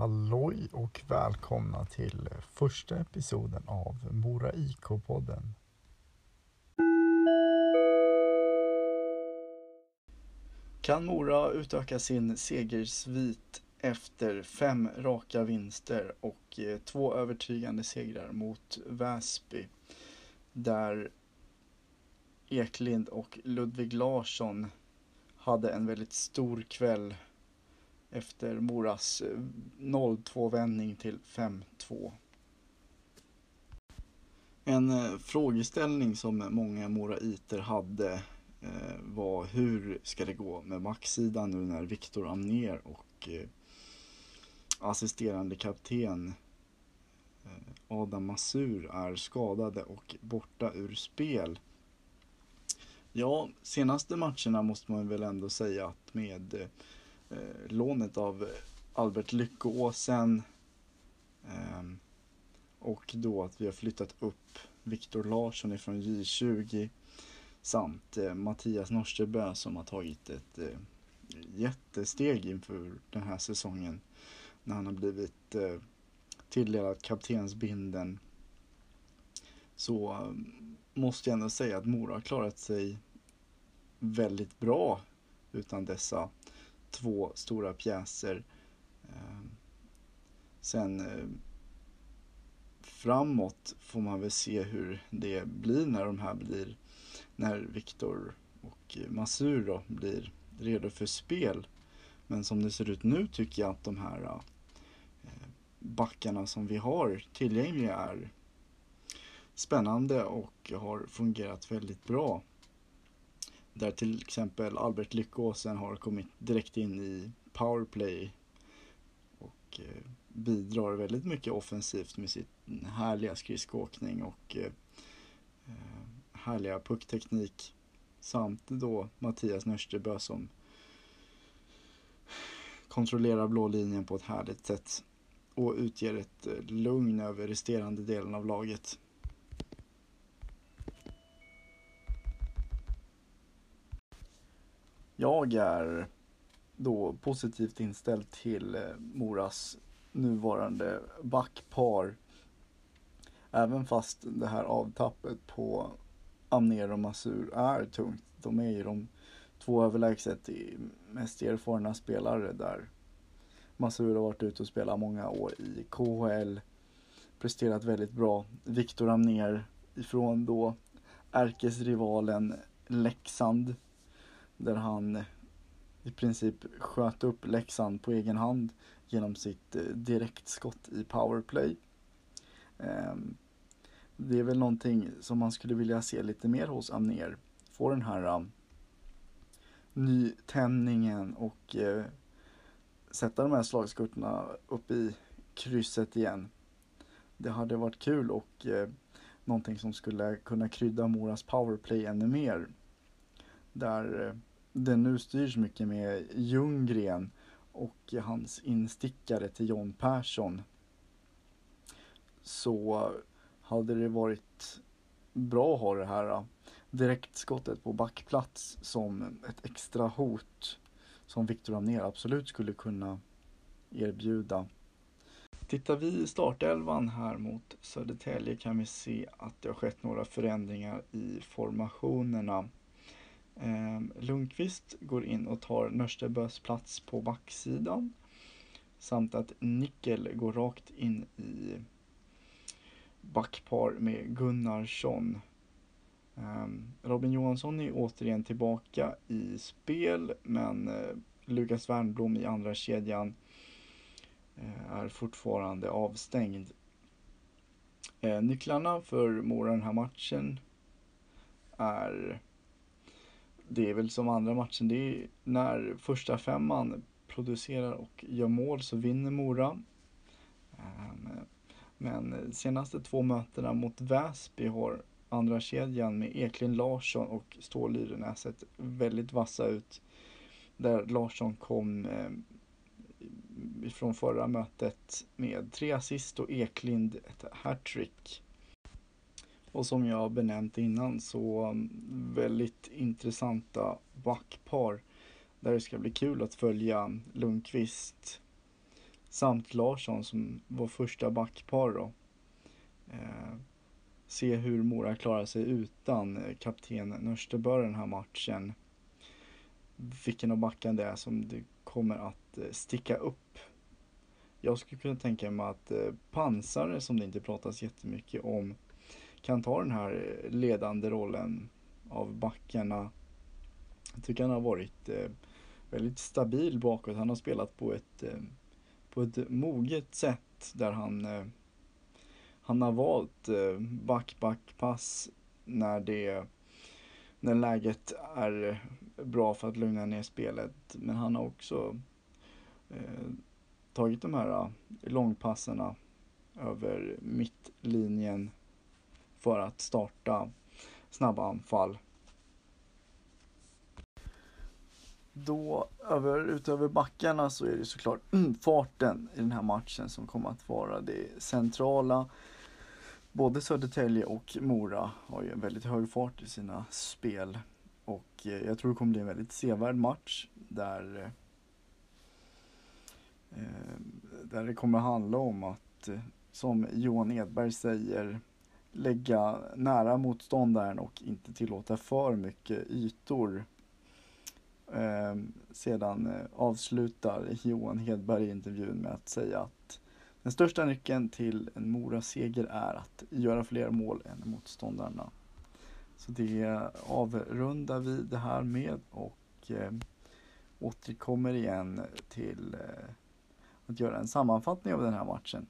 Halloj och välkomna till första episoden av Mora IK-podden. Kan Mora utöka sin segersvit efter fem raka vinster och eh, två övertygande segrar mot Väsby där Eklind och Ludvig Larsson hade en väldigt stor kväll efter Moras eh, 0-2 vändning till 5-2. En eh, frågeställning som många Moraiter hade eh, var hur ska det gå med backsidan nu när Viktor Amner och assisterande kapten Adam Masur är skadade och borta ur spel. Ja, senaste matcherna måste man väl ändå säga att med eh, lånet av Albert Lyckåsen eh, och då att vi har flyttat upp Viktor Larsson ifrån J20 samt eh, Mattias Norstebö som har tagit ett eh, jättesteg inför den här säsongen när han har blivit eh, tilldelad kaptensbinden. Så eh, måste jag ändå säga att Mora har klarat sig väldigt bra utan dessa två stora pjäser. Eh, sen eh, framåt får man väl se hur det blir när de här blir, när Viktor och eh, Masur då blir redo för spel. Men som det ser ut nu tycker jag att de här backarna som vi har tillgängliga är spännande och har fungerat väldigt bra. Där till exempel Albert Lyckåsen har kommit direkt in i powerplay och eh, bidrar väldigt mycket offensivt med sin härliga skridskoåkning och eh, eh, härliga puckteknik. Samt då Mattias Nörstebö som kontrollerar blå linjen på ett härligt sätt och utger ett lugn över resterande delen av laget. Jag är då positivt inställd till eh, Moras nuvarande backpar. Även fast det här avtappet på Amner och Masur är tungt. De är ju de två överlägset mest erfarna spelare där. Masur har varit ute och spelat många år i KHL. Presterat väldigt bra. Viktor Amner ifrån då ärkesrivalen Leksand där han i princip sköt upp Leksand på egen hand genom sitt eh, direktskott i powerplay. Ehm, det är väl någonting som man skulle vilja se lite mer hos Amner. Få den här eh, nytändningen och eh, sätta de här slagskurterna upp i krysset igen. Det hade varit kul och någonting som skulle kunna krydda Moras powerplay ännu mer. Där det nu styrs mycket med Ljunggren och hans instickare till John Persson så hade det varit bra att ha det här direktskottet på backplats som ett extra hot som Viktor Amnér absolut skulle kunna erbjuda. Tittar vi i startelvan här mot Södertälje kan vi se att det har skett några förändringar i formationerna. Eh, Lundqvist går in och tar Nörstebös plats på backsidan. Samt att Nickel går rakt in i backpar med Gunnarsson. Ehm, Robin Johansson är återigen tillbaka i spel men eh, Lukas Wernbloom i andra kedjan eh, är fortfarande avstängd. Eh, nycklarna för Mora den här matchen är det är väl som andra matchen. Det är när första femman producerar och gör mål så vinner Mora. Ehm, men senaste två mötena mot Väsby har andra kedjan med Eklin Larsson och Stål Lyrenäs sett väldigt vassa ut. Där Larsson kom från ifrån förra mötet med tre assist och Eklind ett hattrick. Och som jag benämnt innan så mm, väldigt intressanta backpar. Där det ska bli kul att följa Lundqvist samt Larsson som var första backpar då. Eh, se hur Mora klarar sig utan eh, kapten Nörstebö den här matchen. Vilken av backarna det är som det kommer att eh, sticka upp. Jag skulle kunna tänka mig att eh, pansare som det inte pratas jättemycket om kan ta den här ledande rollen av backarna. Jag tycker han har varit eh, väldigt stabil bakåt. Han har spelat på ett, eh, på ett moget sätt där han eh, han har valt back-back-pass när det när läget är bra för att lugna ner spelet. Men han har också eh, tagit de här långpasserna över mittlinjen för att starta snabba anfall. Då över, utöver backarna så är det såklart farten i den här matchen som kommer att vara det centrala. Både Södertälje och Mora har ju en väldigt hög fart i sina spel. Och eh, jag tror det kommer bli en väldigt sevärd match där, eh, eh, där det kommer handla om att, som Johan Edberg säger, lägga nära motståndaren och inte tillåta för mycket ytor. Ehm, sedan eh, avslutar Johan Hedberg intervjun med att säga att den största nyckeln till en Mora-seger är att göra fler mål än motståndarna. Så det avrundar vi det här med och eh, återkommer igen till eh, att göra en sammanfattning av den här matchen.